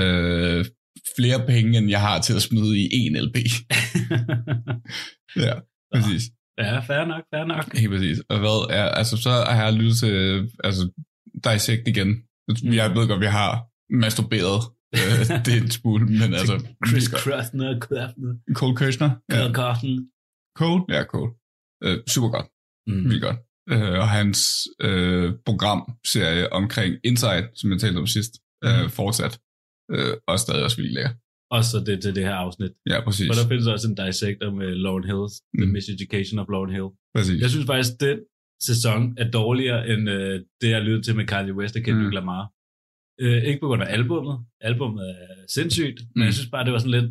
Øh, flere penge, end jeg har til at smide i en LP. ja, præcis. ja, fair nok, fair nok. Helt præcis. Og hvad er, altså så har jeg lyttet til, altså, Dissect igen. Mm. Jeg ved godt, vi har masturberet øh, det er en smule, men altså... Chris Krasner, Krasner, Cole Kirchner. Carl Carson. Cole? Ja, Cole. Øh, super godt. Mm. Vildt godt. Øh, og hans øh, programserie omkring Inside, som jeg talte om sidst, Mhm. øh, fortsat. Øh, og stadig også vildt lækker. Og så det til det her afsnit. Ja, præcis. For der findes også en dissector med Lauren Hills, The Mm. Miseducation of Lauren Hill. præcis. Jeg synes faktisk, at den sæson er dårligere end øh, det, jeg lyttede til med Kanye West og Kendrick Mm. Lamar. Øh, ikke på grund af albummet. Albummet er sindssygt, men Mm. jeg synes bare, det var sådan lidt...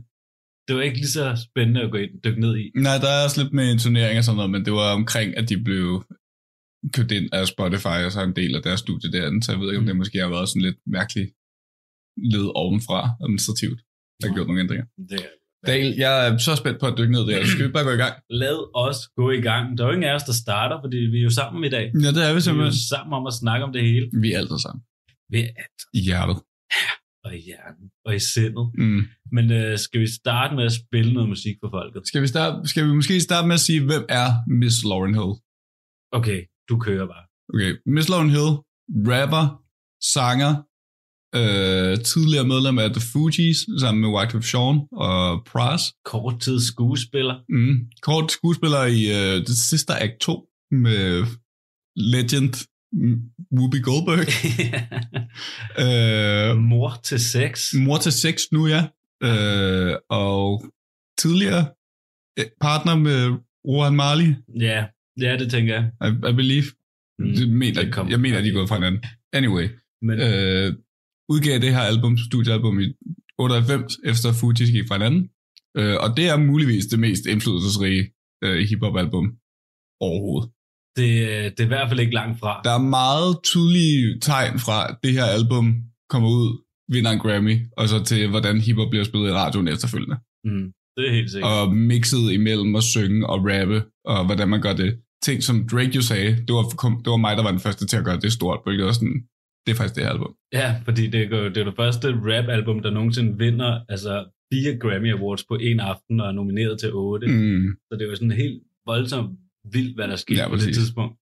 Det var ikke lige så spændende at gå ind, dykke ned i. Nej, der er også lidt med turnering og sådan noget, men det var omkring, at de blev købt ind af Spotify, og så en del af deres studie derinde, så jeg ved ikke, om Mm. det måske har været sådan lidt mærkeligt led ovenfra administrativt, der har gjort nogle ændringer. Det, Dale, jeg er så spændt på at dykke ned der. Så skal vi bare gå i gang? lad os gå i gang. Der er jo ingen af os, der starter, fordi vi er jo sammen i dag. Ja, det er vi Vi er jo simpelthen. sammen om at snakke om det hele. Vi er altid sammen. Vi er alt, I hjertet. og i hjernen, og i sindet. Mm. Men øh, skal vi starte med at spille noget musik for folket? Skal, vi starte, skal vi måske starte med at sige, hvem er Miss Lauren Hill? Okay, du kører bare. Okay, Miss Lauren Hill, rapper, sanger, øh, tidligere medlem af The Fugees, sammen med Wyclef Jean og Pras. Kort tid skuespiller. Mm. Kort skuespiller i øh, det sidste act 2 med legend Whoopi Goldberg. øh, Mor til sex. mor til seks nu, ja. Øh, og tidligere øh, partner med Rohan Marley, Ja, ja, det tænker jeg. I, I believe. Mm, det mener, det kom- jeg mener, at de er gået fra hinanden. Anyway, Men øh, udgav det her album, studiealbum i 98, efter Fugees gik fra hinanden. Øh, og det er muligvis det mest indflydelsesrige øh, hiphop-album overhovedet. Det, det er i hvert fald ikke langt fra. Der er meget tydelige tegn fra, at det her album kommer ud, vinder en Grammy, og så til, hvordan hiphop bliver spillet i radioen efterfølgende. Mm, det er helt sikkert. Og mixet imellem at synge og rappe, og hvordan man gør det. Ting, som Drake jo sagde, det var, det var mig, der var den første til at gøre det stort, hvilket var sådan, det er faktisk det her album. Ja, fordi det er, jo- det er det første rap-album, der nogensinde vinder altså fire Grammy Awards på en aften og er nomineret til otte. Mm. Så det er jo sådan helt voldsomt vildt, hvad der skete Ja, på det tidspunkt.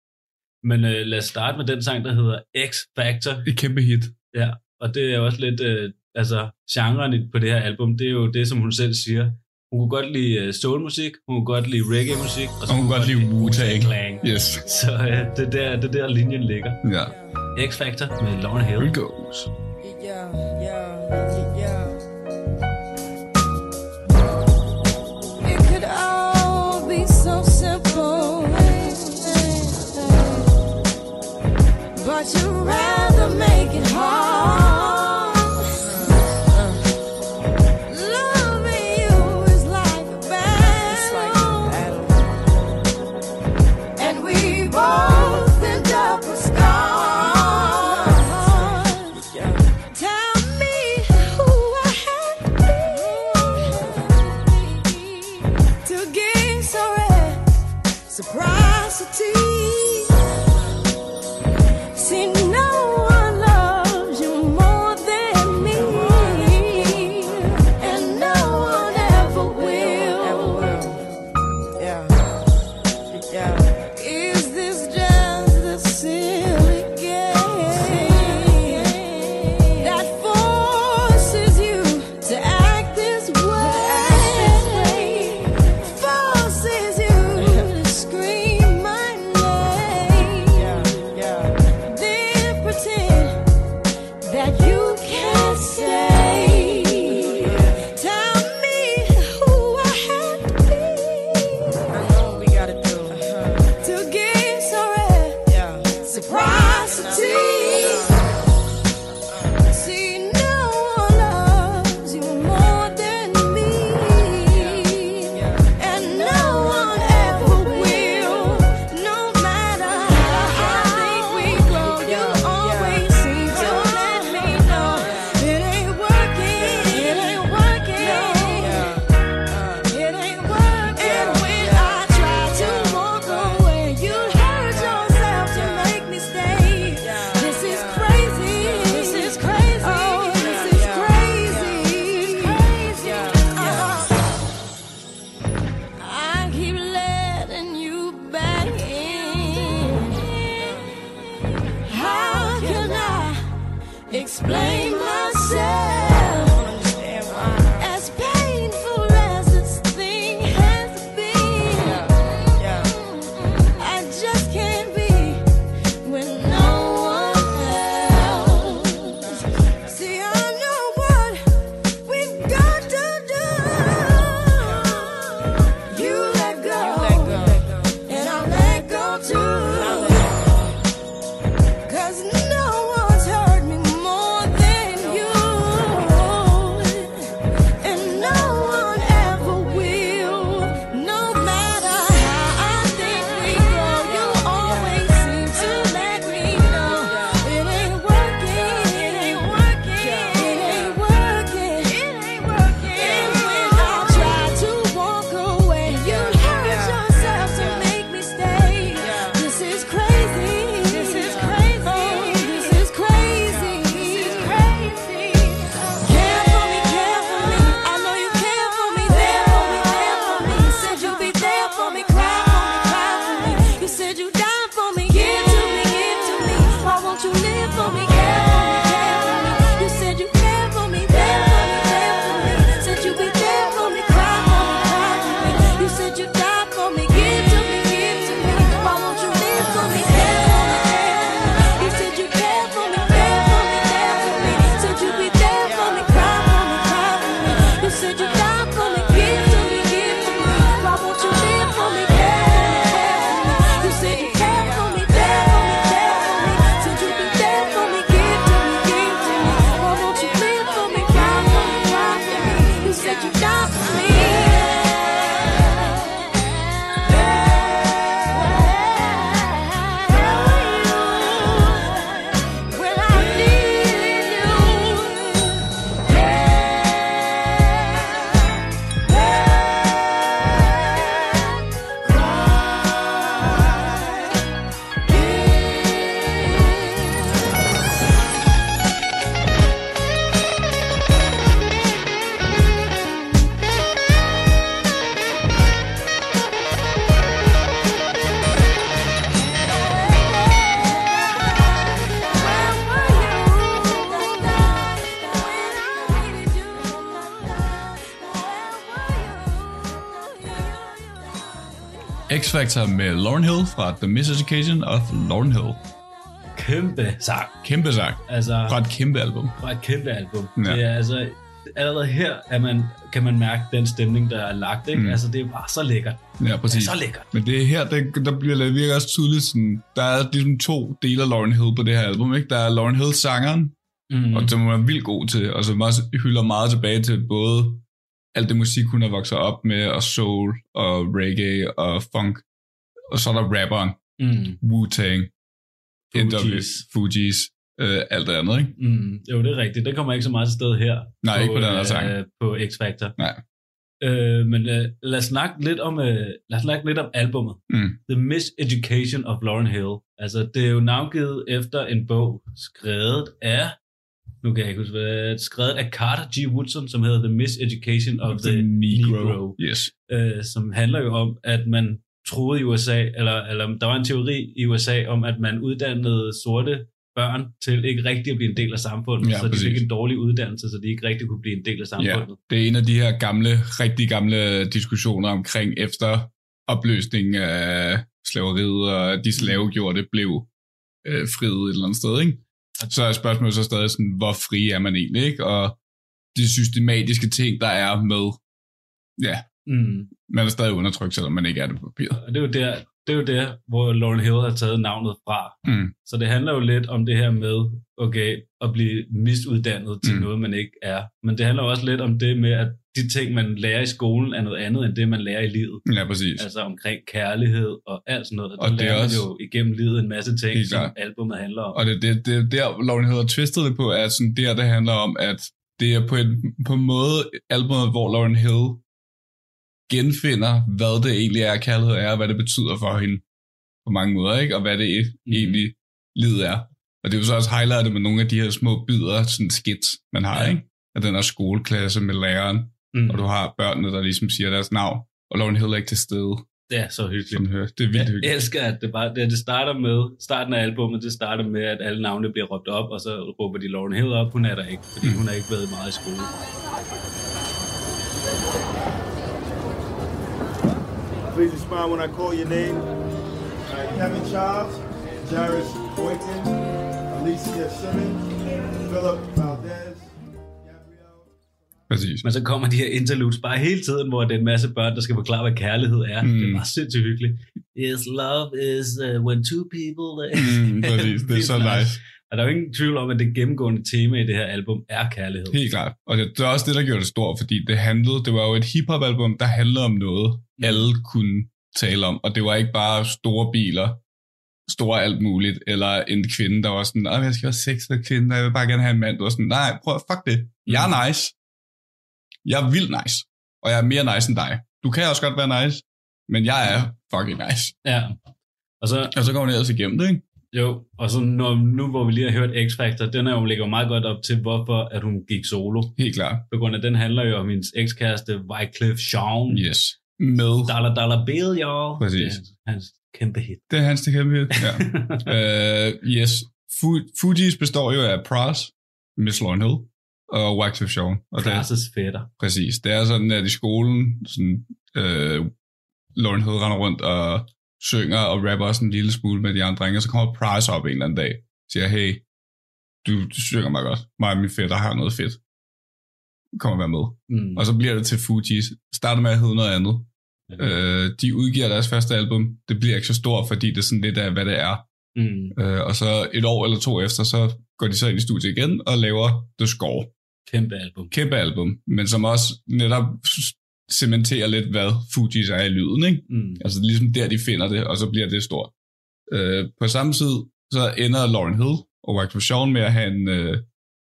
Men øh, lad os starte med den sang, der hedder X Factor. Et kæmpe hit. Ja, og det er også lidt, øh, altså genren i- på det her album, det er jo det, som hun selv siger. Hun kunne godt lide øh, soulmusik, hun kunne godt lide reggae-musik, og så Og hun kunne godt lide Wu-Tang. Clan. Yes. Så øh, det, er der, det er der linjen ligger. Ja. X Factor med Lauren Here Hill. it goes. Yeah, yeah, yeah. You rather make it hard. Loving you is like a battle, and we both end up with scars. Tell me who I have to be to gain so reciprocity. See, X-Factor med Lauren Hill fra The Miseducation of Lauren Hill. Kæmpe sang. Kæmpe sang. Altså, Fra et kæmpe album. fra et kæmpe album. Ja. Det er altså, allerede her er man, kan man mærke den stemning, der er lagt. Ikke? Mm. Altså, det er bare så lækkert. Ja, præcis. Det er så lækkert. Men det er her, der, der bliver det virkelig også tydeligt, sådan, der er ligesom to dele af Lauren Hill på det her album. Ikke? Der er Lauren Hill sangeren, Mm. og som hun er vildt god til, og som også hylder meget tilbage til både alt det musik, hun har vokset op med, og soul, og reggae, og funk. Og så er der rapperen, Mm. Wu-Tang, Fugees. Fugees, øh, alt det andet, ikke? Mm. Jo, det er rigtigt. Det kommer ikke så meget til sted her. Nej, ikke på den her sang. Øh, på X-Factor. Nej. Øh, men øh, lad os snakke lidt om, øh, lad os snakke lidt om albummet. Mm. The Miseducation of Lauren Hill. Altså, det er jo navngivet efter en bog skrevet af, nu kan jeg ikke huske, hvad, skrevet af Carter G. Woodson, som hedder The Miseducation of, the, Negro, Yes. øh, som handler jo om, at man troede i USA, eller, eller der var en teori i USA om, at man uddannede sorte børn til ikke rigtig at blive en del af samfundet, Ja, så de præcis. fik en dårlig uddannelse, så de ikke rigtig kunne blive en del af Ja, samfundet. det er en af de her gamle, rigtig gamle diskussioner omkring efter opløsningen af slaveriet, og de slavegjorte blev øh, friet et eller andet sted, ikke? Så er spørgsmålet så stadig sådan, hvor fri er man egentlig, ikke? Og de systematiske ting, der er med, ja, Mm. Man er stadig undertrykt, selvom man ikke er det på papiret. Og det er jo der, det er jo der, hvor Lauren Hill har taget navnet fra. Mm. Så det handler jo lidt om det her med, okay, at blive misuddannet til Mm. noget, man ikke er. Men det handler også lidt om det med, at de ting, man lærer i skolen, er noget andet, end det, man lærer i livet. Ja, præcis. Altså omkring kærlighed og alt sådan noget. Og det er lærer også- jo igennem livet en masse ting, Helt som albumet handler om. Og det, det, det er der, Lauren Hill har twistet det på, er sådan der, det handler om, at det er på en, på en måde albumet, hvor Lauren Hill genfinder, hvad det egentlig er, kærlighed er, og hvad det betyder for hende på mange måder, ikke? Og hvad det Mhm. egentlig livet er. Og det er jo så også highlightet med nogle af de her små bidder, sådan skits, man har, Ja. ikke? Af den her skoleklasse med læreren, Mm. og du har børnene, der ligesom siger deres navn, og Lauren Hill er ikke til stede. Det er så hyggeligt. Som hører. Det er vildt Jeg hyggeligt. elsker, at det, bare, det, det starter med, starten af albumet, det starter med, at alle navne bliver råbt op, og så råber de Lauren Hill op. Hun er der ikke, fordi hun har ikke været meget i skole. Please respond when I call your name. All right, Kevin Charles, Jarvis Boykin, Alicia Simmons, Philip Valdez. Præcis. Men så kommer de her interludes bare hele tiden, hvor det er en masse børn, der skal forklare, hvad kærlighed er. Mm. Det er bare sindssygt hyggeligt. Yes, love is uh, when two people... Mm, præcis. Det er så nice. Og der er jo ingen tvivl om, at det gennemgående tema i det her album er kærlighed. Helt klart. Og det, det er også det, der gjorde det stort, fordi det handlede, det var jo et hiphop-album, der handlede om noget, alle kunne tale om. Og det var ikke bare store biler, store alt muligt, eller en kvinde, der var sådan, "Åh, jeg skal have sex med kvinde, og jeg vil bare gerne have en mand. Du var sådan, nej, prøv, fuck det. Jeg er nice. Jeg er vildt nice. Og jeg er mere nice end dig. Du kan også godt være nice, men jeg er fucking nice. Ja. Og så, og så går hun ellers igennem det, ikke? Jo, og så når, nu hvor vi lige har hørt X-Factor, den er jo ligger jo meget godt op til, hvorfor at hun gik solo. Helt klart. På grund af, den handler jo om hendes ekskæreste, Wycliffe Jean. Yes. Med... Dollar Dollar Bill, y'all. Præcis. Det er hans kæmpe hit. Det er hans det kæmpe hit, ja. uh, yes. Fu- Fugees består jo af Pras, Miss Lauren Hill og Wycliffe Jean. Og Pras' fætter. Præcis. Det er sådan, at i skolen, sådan, uh, Lauren Hill render rundt og synger og rapper sådan en lille smule med de andre drenge, og så kommer Price op en eller anden dag og siger, hey, du, du synger mig godt. Mig og min fætter har noget fedt. Kom og vær med. Mm. Og så bliver det til Fugees. Starter med at hedde noget andet. Øh, de udgiver deres første album. Det bliver ikke så stort, fordi det er sådan lidt af, hvad det er. Mm. Øh, og så et år eller to efter, så går de så ind i studiet igen og laver The Score. Kæmpe album. Kæmpe album, men som også netop cementerer lidt, hvad Fugees er i lyden. Ikke? Mm. Altså det er ligesom der, de finder det, og så bliver det stort. Øh, på samme tid, så ender Lauren Hill og Wycliffe Jean med at have en, øh,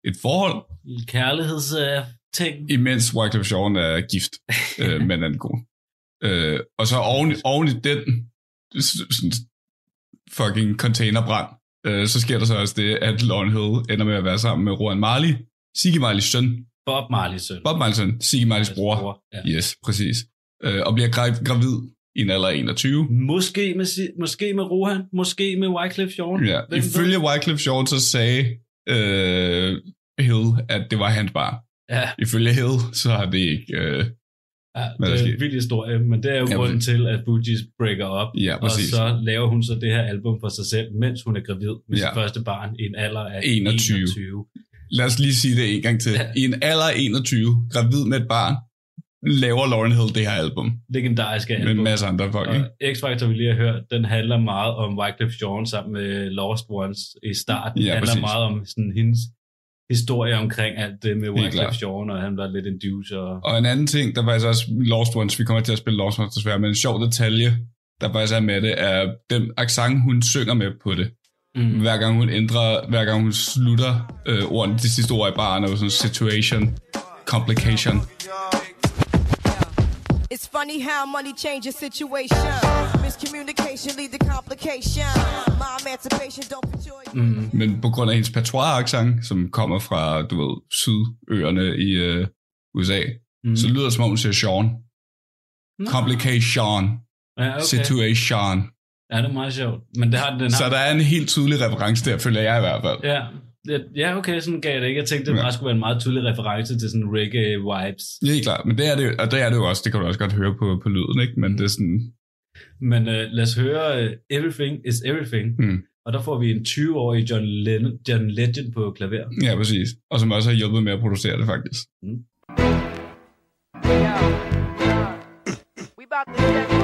et forhold, Kærligheds uh, ting. imens Wycliffe Jean er gift øh, med en anden kone. Øh, og så oven, oven i den sådan fucking containerbrand, øh, så sker der så også det, at Lauren Hill ender med at være sammen med Rowan Marley, Siggy Marleys søn. Bob Marleys søn. Bob Marleys søn, Siggy Marleys bror. bror, ja. Yes, præcis. Øh, og bliver gra- gravid i en alder af 21. Måske med, måske med Rohan, måske med Wycliffe Jean. Ja, Hvem ifølge? Wycliffe Jean, så sagde øh, Hill, at det var hans barn. Ja. Ifølge Hill, så har det ikke... Øh, Ja, det er en vild historie, men det er jo Ja, grunden til, at Fugees breaker op, Ja, og så laver hun så det her album for sig selv, mens hun er gravid med Ja. sit første barn i en alder af 21. 21. Lad os lige sige det en gang til. I en alder af 21, gravid med et barn, laver Lauren Hill det her album. Legendariske Med album. en masse andre folk, ikke? Og X-Factor, vi lige har hørt, den handler meget om Wycliffe Jean sammen med Lost Ones i starten. Ja, Det handler præcis. meget om sådan hendes historie omkring alt det med Wycliffe. Jean, og han var lidt en douche. Og... Og en anden ting, der faktisk også Lost Ones, vi kommer til at spille Lost Ones desværre, men en sjov detalje, der faktisk er med det, er den accent, hun synger med på det. Mm. Hver gang hun ændrer, hver gang hun slutter øh, ordene, de sidste ord i baren, er jo sådan situation, complication. It's funny how money changes situation. Miscommunication lead to complication. My emancipation don't put joy. Mm. Men på grund af hendes patois-accent, som kommer fra, du ved, sydøerne i øh, USA, mm. så lyder det som om hun siger Sean. Complication. Ja, okay. Situation. Ja, det er meget sjovt. Men det har den har... Så der er en helt tydelig reference der, føler jeg i hvert fald. Ja, ja, ja, okay, sådan gav jeg det ikke. Jeg tænkte, det Ja. bare skulle være en meget tydelig reference til sådan reggae-vibes. Helt klart, men det er det, og det er det jo også, det kan du også godt høre på, på lyden, ikke? Men det er sådan, Men uh, lad os høre uh, Everything is Everything. Mm. Og der får vi en 20-årig John, Lennon, John Legend på klaver. ja, præcis. Og som også har hjulpet med at producere det, faktisk. We about to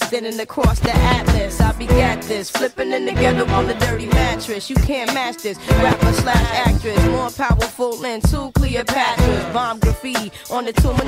extending across the atlas. I be begat this, flipping it together on the dirty mattress. You can't match this. Rapper slash actress, more powerful than two Cleopatras. Bomb graffiti on the tomb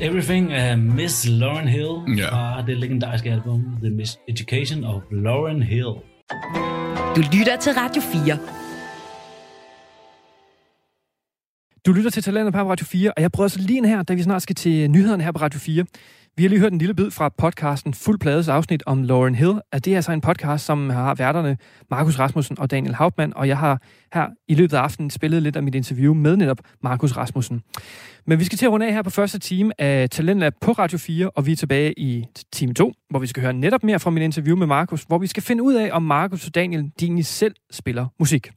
Everything af Miss Lauren Hill Ja. fra det legendariske album The Miss Education of Lauren Hill. Du lytter til Radio 4. Du lytter til Talentet på Radio 4, og jeg prøver så lige ind her, da vi snart skal til nyhederne her på Radio 4. Vi har lige hørt en lille bid fra podcasten Fuld Plades afsnit om Lauren Hill. At det er altså en podcast, som har værterne Markus Rasmussen og Daniel Hauptmann, og jeg har her i løbet af aftenen spillet lidt af mit interview med netop Markus Rasmussen. Men vi skal til at runde af her på første time af Talentlab på Radio 4, og vi er tilbage i time 2, hvor vi skal høre netop mere fra mit interview med Markus, hvor vi skal finde ud af, om Markus og Daniel egentlig selv spiller musik.